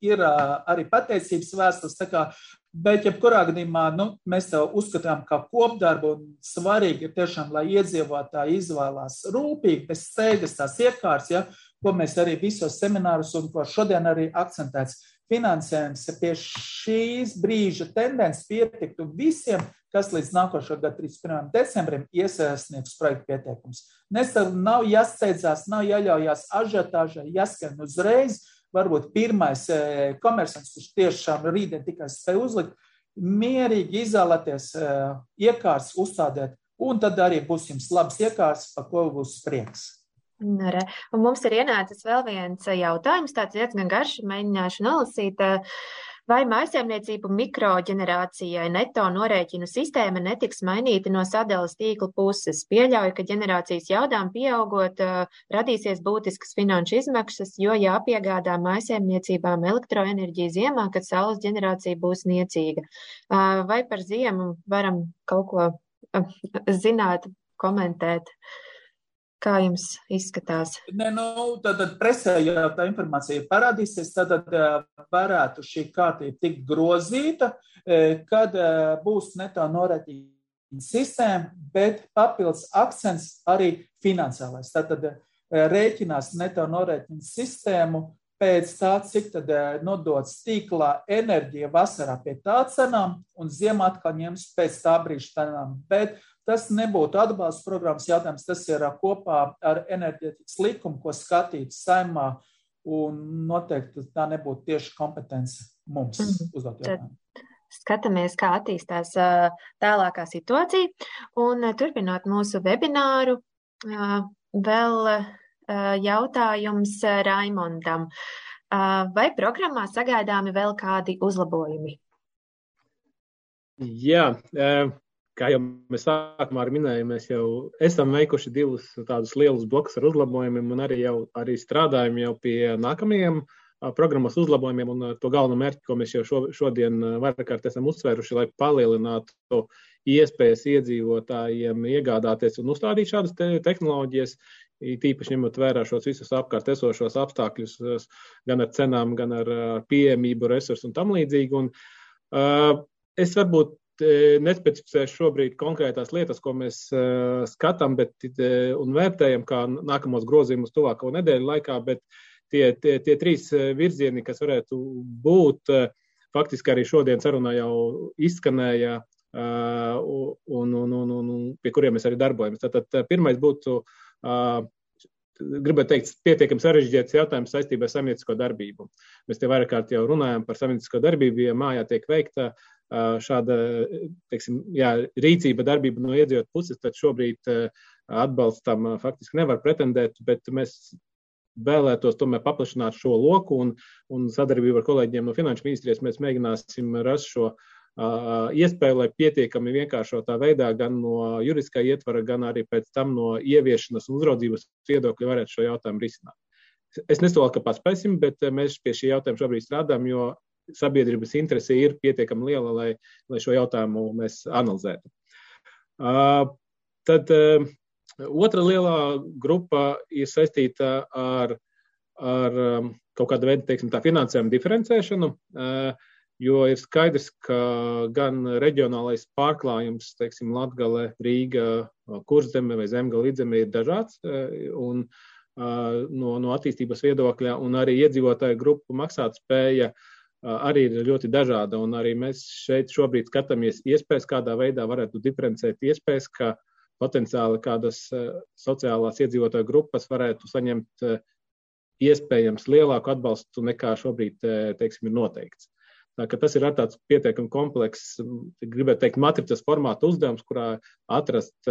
ir arī pateicības vēstules. Bet, jebkurā gadījumā, nu, mēs to uzskatām par kopdarbu, svarīgi ir tiešām, lai iedzīvotāji izvēlās rūpīgi, bez steigas tās iekārtas, ja, ko mēs arī visos semināros un ko šodien arī akcentēts. Finansējums pie šīs brīža tendences pietiktu visiem, kas līdz nākošā gada 31. decembrim iesniegs projektu pieteikums. Nesam, nav jāsteidzās, nav jāļaujās ažiotāžai, jāskan uzreiz. Varbūt pirmais e, komersants, kurš tiešām rītdien tikai spēj uzlikt, mierīgi izvēlēties e, iekārtas, uzstādīt, un tad arī būs jums labs iekārtas, par ko būs prieks. Nu, un mums ir ienācis vēl viens jautājums, tāds diezgan garš, mēģināšu nolasīt. Uh, Vai mājsaimniecību mikroģenerācijai neto norēķinu sistēma netiks mainīta no sadales tīkla puses? Pieļauju, ka ģenerācijas jaudām pieaugot radīsies būtiskas finanšu izmaksas, jo jāpiegādā mājsaimniecībām elektroenerģija ziemā, kad saules ģenerācija būs niecīga. Vai par ziemu varam kaut ko zināt, komentēt? Uh, Kā jums izskatās? Ne, nu, tad, tad presē jau tā informācija parādīsies, tad, tad eh, varētu šī kārtība tikt grozīta, eh, kad eh, būs neto norēķina sistēma, bet papildus akcents arī finansiālais. Tātad rēķinās neto norēķina sistēmu pēc tā, cik tad nodots tīklā enerģija vasarā pie tā cenām un ziemā atkal ņems pēc tā brīža cenām. Bet Tas nebūtu atbalsta programmas jautājums, tas ir kopā ar enerģētikas likumu, ko skatīt saimā, un noteikti tā nebūtu tieši kompetence mums -hmm. uzdot jautājumu. Skatāmies, kā attīstās tālākā situācija. Un turpinot mūsu webināru, vēl jautājums Raimondam. Vai programmā sagaidāmi vēl kādi uzlabojumi? Jā, kā jau mēs sākumā minējām, mēs jau esam veikuši divus tādus lielus blokus ar uzlabojumiem, un arī, jau, arī strādājam jau pie nākamajiem programmas uzlabojumiem. Un to galveno mērķi, ko mēs jau šodien vairāk kārt esam uzsvēruši, lai palielinātu iespējas iedzīvotājiem iegādāties un uzstādīt šādas te tehnoloģijas. Tīpaši ņemot vērā šos visus apkārt esošos apstākļus, gan ar cenām, gan ar pieejamību, resursu un tam līdzīgi. Un, uh, es varbūt nespecificēšu šobrīd konkrētās lietas, ko mēs uh, skatām bet, uh, un vērtējam kā nākamos grozījumus tuvāko nedēļu laikā, bet tie, tie, tie trīs virzieni, kas varētu būt, uh, faktiski arī šodien sarunā jau izskanēja uh, un, un, un, un, un pie kuriem mēs arī darbojamies. Tātad pirmais būtu. Uh, gribētu teikt, pietiekami sarežģīts jautājums saistībā ar saimniecisko darbību. Mēs te vairāk kārt jau runājam par saimniecisko darbību, ja mājā tiek veikta šāda teiksim, jā, rīcība, darbība no iedzīvot puses, tad šobrīd atbalstam faktiski nevar pretendēt, bet mēs vēlētos tomēr paplašināt šo loku un, un sadarbību ar kolēģiem no Finanšu ministrijas mēs mēģināsim rast šo uh, iespēju, lai pietiekami vienkāršotā veidā gan no juridiskā ietvara, gan arī pēc tam no ieviešanas un uzraudzības viedokļa varētu šo jautājumu risināt. Es nesolu, ka paspēsim, bet mēs pie šī jautājuma šobrīd strādājam, jo sabiedrības interese ir pietiekami liela, lai, lai šo jautājumu mēs analizētu. Uh, tad uh, otra lielā grupa ir saistīta ar, ar um, kaut kādu veidu teiksim, finansējumu diferencēšanu, uh, jo ir skaidrs, ka gan reģionālais pārklājums, teiksim, Latgale, Rīga, Kurzeme vai Zemgala līdzeme ir dažāds. Un, no, no attīstības viedokļa, un arī iedzīvotāju grupu maksātspēja uh, arī ir ļoti dažāda. Un arī mēs šeit šobrīd skatāmies iespējas, kādā veidā varētu diferencēt iespējas, ka potenciāli kādas sociālās iedzīvotāju grupas varētu saņemt iespējams lielāku atbalstu nekā šobrīd teiksim, ir noteikts. Tā, tas ir tāds pietiekami komplekss, gribētu teikt, matricas formāta uzdevums, kurā atrast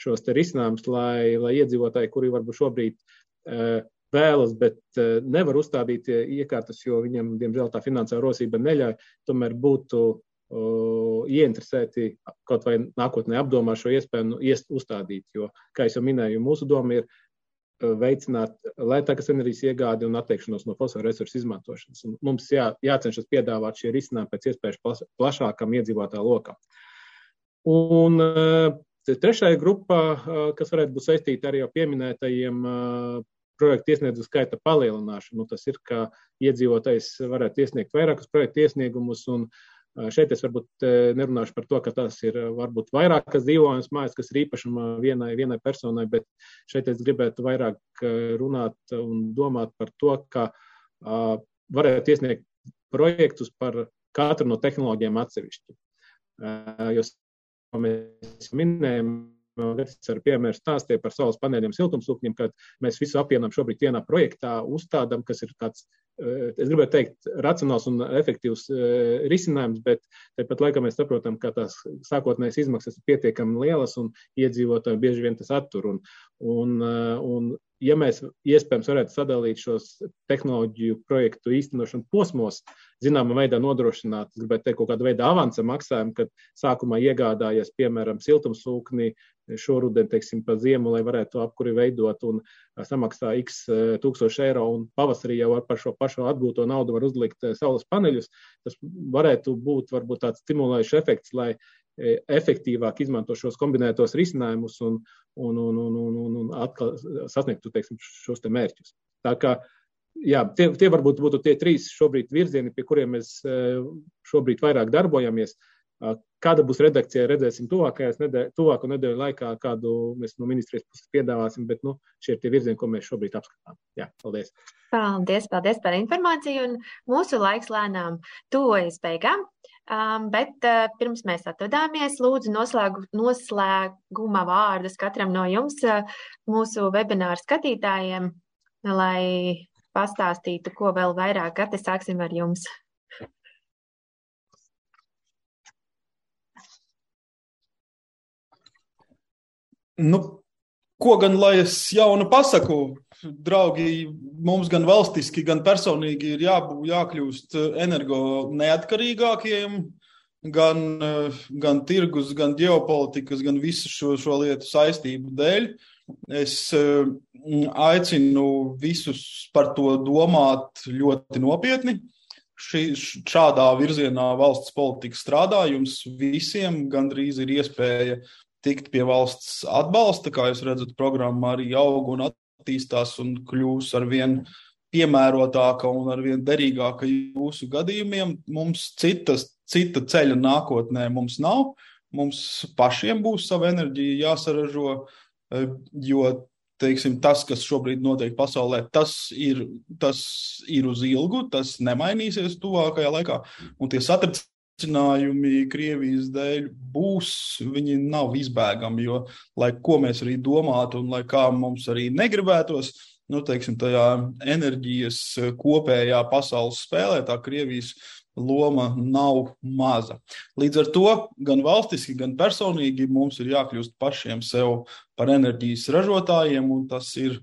šos risinājumus, lai, lai iedzīvotāji, kuri varbūt šobrīd vēlas, bet nevar uzstādīt iekārtas, jo viņam, diemžēl, tā finansiālā rosība neļauj, tomēr būtu ieinteresēti kaut vai nākotnē apdomā šo iespēju nu, iest uzstādīt. Jo, kā jau minēju, mūsu doma ir veicināt lētākas enerģijas iegādi un atteikšanos no fosilu resursu izmantošanas. Un mums jā, jācenšas piedāvāt šie risinājumi pēc iespējas plašākam iedzīvotāju lokam. Un trešā grupa, kas varētu būt saistīta ar jau pieminētajiem projektu iesniedzu skaita palielināšanu, nu, tas ir, ka iedzīvotājs varētu iesniegt vairākus projektu iesniegumus un Šeit es varbūt nerunāšu par to, ka tas ir varbūt vairākas dzīvojums mājas, kas ir īpašuma vienai, vienai personai, bet šeit es gribētu vairāk runāt un domāt par to, ka varētu iesniegt projektus par katru no tehnoloģijām atsevišķi. Jo mēs minējam, Gatis ar piemēru stāstīja par saules paneļiem, siltumsūkņiem, kad mēs visu apvienam šobrīd vienā projektā, uzstādām, kas ir tāds es gribētu teikt, racionāls un efektīvs risinājums, bet tāpat laikā mēs saprotam, ka tās sākotnējas izmaksas ir pietiekami lielas un iedzīvotāji bieži vien tas attur. Un, un, un ja mēs iespējams varētu sadalīt šos tehnoloģiju projektu īstenošanu posmos, zināmā veidā nodrošināt, gribētu teikt, kaut kādu veidu avansa maksājumu, kad sākumā iegādājies, piemēram, siltumsūkni, šoruden, teiksim, pa ziemu, lai varētu to apkuri veidot un samaksā x tūkstoši eiro un pavasarī jau par šo pašu atgūto naudu var uzlikt saules paneļus, tas varētu būt varbūt tāds stimulējuši efekts, lai efektīvāk izmanto šos kombinētos risinājumus un, un, un, un, un, un, un atkal sasniegtu teiksim, šos te mērķus. Tā kā jā, tie, tie varbūt būtu tie trīs šobrīd virzieni, pie kuriem mēs šobrīd vairāk darbojamies. Kāda būs redakcija, redzēsim tuvākajās nedēļ, tuvāko nedēļu laikā, kādu mēs no ministrijas puses piedāvāsim, bet nu, šie ir tie virzieni, ko mēs šobrīd apskatām. Jā, paldies! Paldies, paldies par informāciju, un mūsu laiks lēnām tuvojas beigām. Um, bet uh, pirms mēs atvadāmies, lūdzu noslēgu, noslēguma vārdus katram no jums, uh, mūsu webināru skatītājiem, lai pastāstītu, ko vēl vairāk. Gati sāksim ar jums. Nu, ko gan lai es jaunu pasaku? Draugi, mums gan valstiski, gan personīgi ir jābūt, jākļūst energo neatkarīgākiem, gan, gan tirgus, gan ģeopolitikas, gan visu šo, šo lietu saistību dēļ. Es aicinu visus par to domāt ļoti nopietni. Šī, šādā virzienā valsts politika strādā. Jums visiem gandrīz ir iespēja tikt pie valsts atbalsta. Kā jūs redzat, programma arī aug un attīstās un kļūs ar vien piemērotāka un ar vien derīgāka jūsu gadījumiem. Mums citas, cita ceļa nākotnē mums nav. Mums pašiem būs sava enerģija jāsaražo, e, jo teiksim, tas, kas šobrīd notiek pasaulē, tas ir, tas ir uz ilgu, tas nemainīsies tuvākajā laikā. Un tie satricināti izaicinājumi Krievijas dēļ būs, viņi nav izbēgami, jo, lai ko mēs arī domātu un lai kā mums arī negribētos, nu, teiksim, tajā enerģijas kopējā pasaules spēlē, tā Krievijas loma nav maza. Līdz ar to gan valstiski, gan personīgi mums ir jākļūst pašiem sev par enerģijas ražotājiem, un tas ir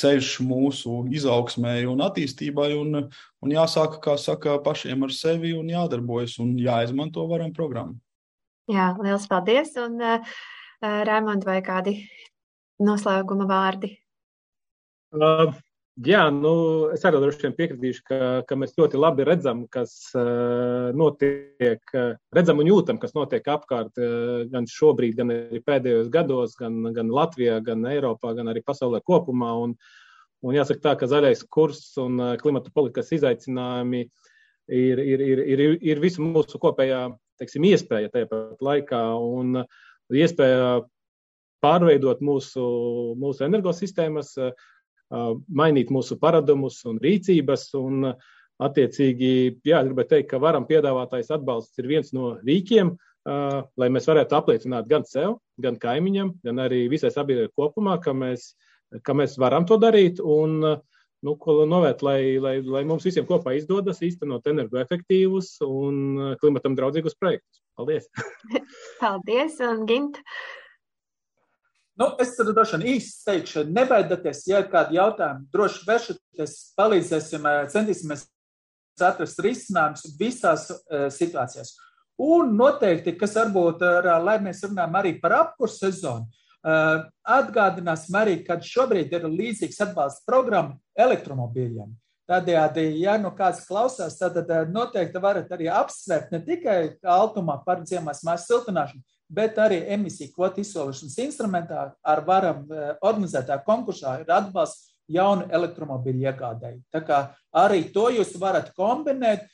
ceļš mūsu izaugsmē un attīstībai. Un, un jāsāk, kā saka, pašiem ar sevi un jādarbojas un jāizmanto varam programmu. Jā, liels paldies. Un, uh, Raimond, vai kādi noslēguma vārdi? Uh, jā, nu, es arī droši vien piekritīšu, ka, ka mēs ļoti labi redzam, kas uh, notiek, uh, redzam un jūtam, kas notiek apkārt uh, gan šobrīd, gan arī pēdējos gados, gan, gan Latvijā, gan Eiropā, gan arī pasaulē kopumā. Un, Un jāsaka tā, ka zaļais kurs un uh, klimata politikas izaicinājumi ir, ir, ir, ir, ir visu mūsu kopējā teiksim, iespēja tajā pat laikā un iespēja pārveidot mūsu, mūsu energosistēmas, uh, mainīt mūsu paradumus un rīcības. Un, attiecīgi, jā, gribētu teikt, ka varam piedāvātais atbalsts ir viens no rīkiem, lai mēs varētu apliecināt gan sev, gan kaimiņam, gan arī visai sabiedrībai kopumā, ka mēs ka mēs varam to darīt. Un, nu, ko novērt, lai, lai, lai mums visiem kopā izdodas īstenot energoefektīvus un klimatam draudzīgus projektus. Paldies! Paldies, un Gint! Nu, es tur droši vien īsti teikšu, nebaidieties, ja ir kādi jautājumi, droši vēršaties, palīdzēsim, centīsimies atrast risinājumus visās uh, situācijās. Un noteikti, kas varbūt, ar, lai mēs runājam arī par apkursu sezonu, uh, atgādināsim arī, ka šobrīd ir līdzīgs atbalsta programma elektromobīļiem. Tādējādi, ja nu kāds klausās, tad noteikti varat arī apsvērt ne tikai altumā par dziemās mājas siltināšanu, bet arī emisiju kvotu izsolīšanas instrumentā ar varam organizētā konkursā ir atbalsts jaunu elektromobīļu iegādēji. Tā kā arī to jūs varat kombinēt,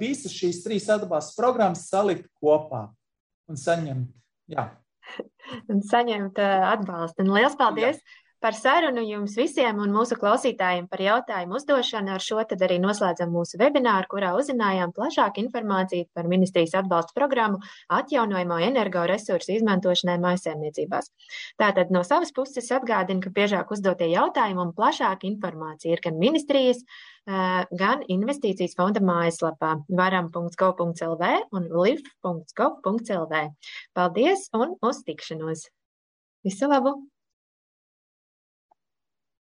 visas šīs trīs atbalsta programmas salikt kopā un saņemt. Jā. Un saņemt atbalstu. Un liels paldies! Jā par sarunu jums visiem un mūsu klausītājiem par jautājumu uzdošanu. Ar šo tad arī noslēdzam mūsu webināru, kurā uzzinājām plašāku informāciju par ministrijas atbalsta programmu atjaunojamo energoresursu izmantošanai mājasēmniecībās. Tātad no savas puses atgādinu, ka biežāk uzdotie jautājumi un plašāka informācija ir gan ministrijas, gan investīcijas fonda mājaslapā varam.gov.lv un lif.gov.lv. Paldies un uz tikšanos! Visu labu!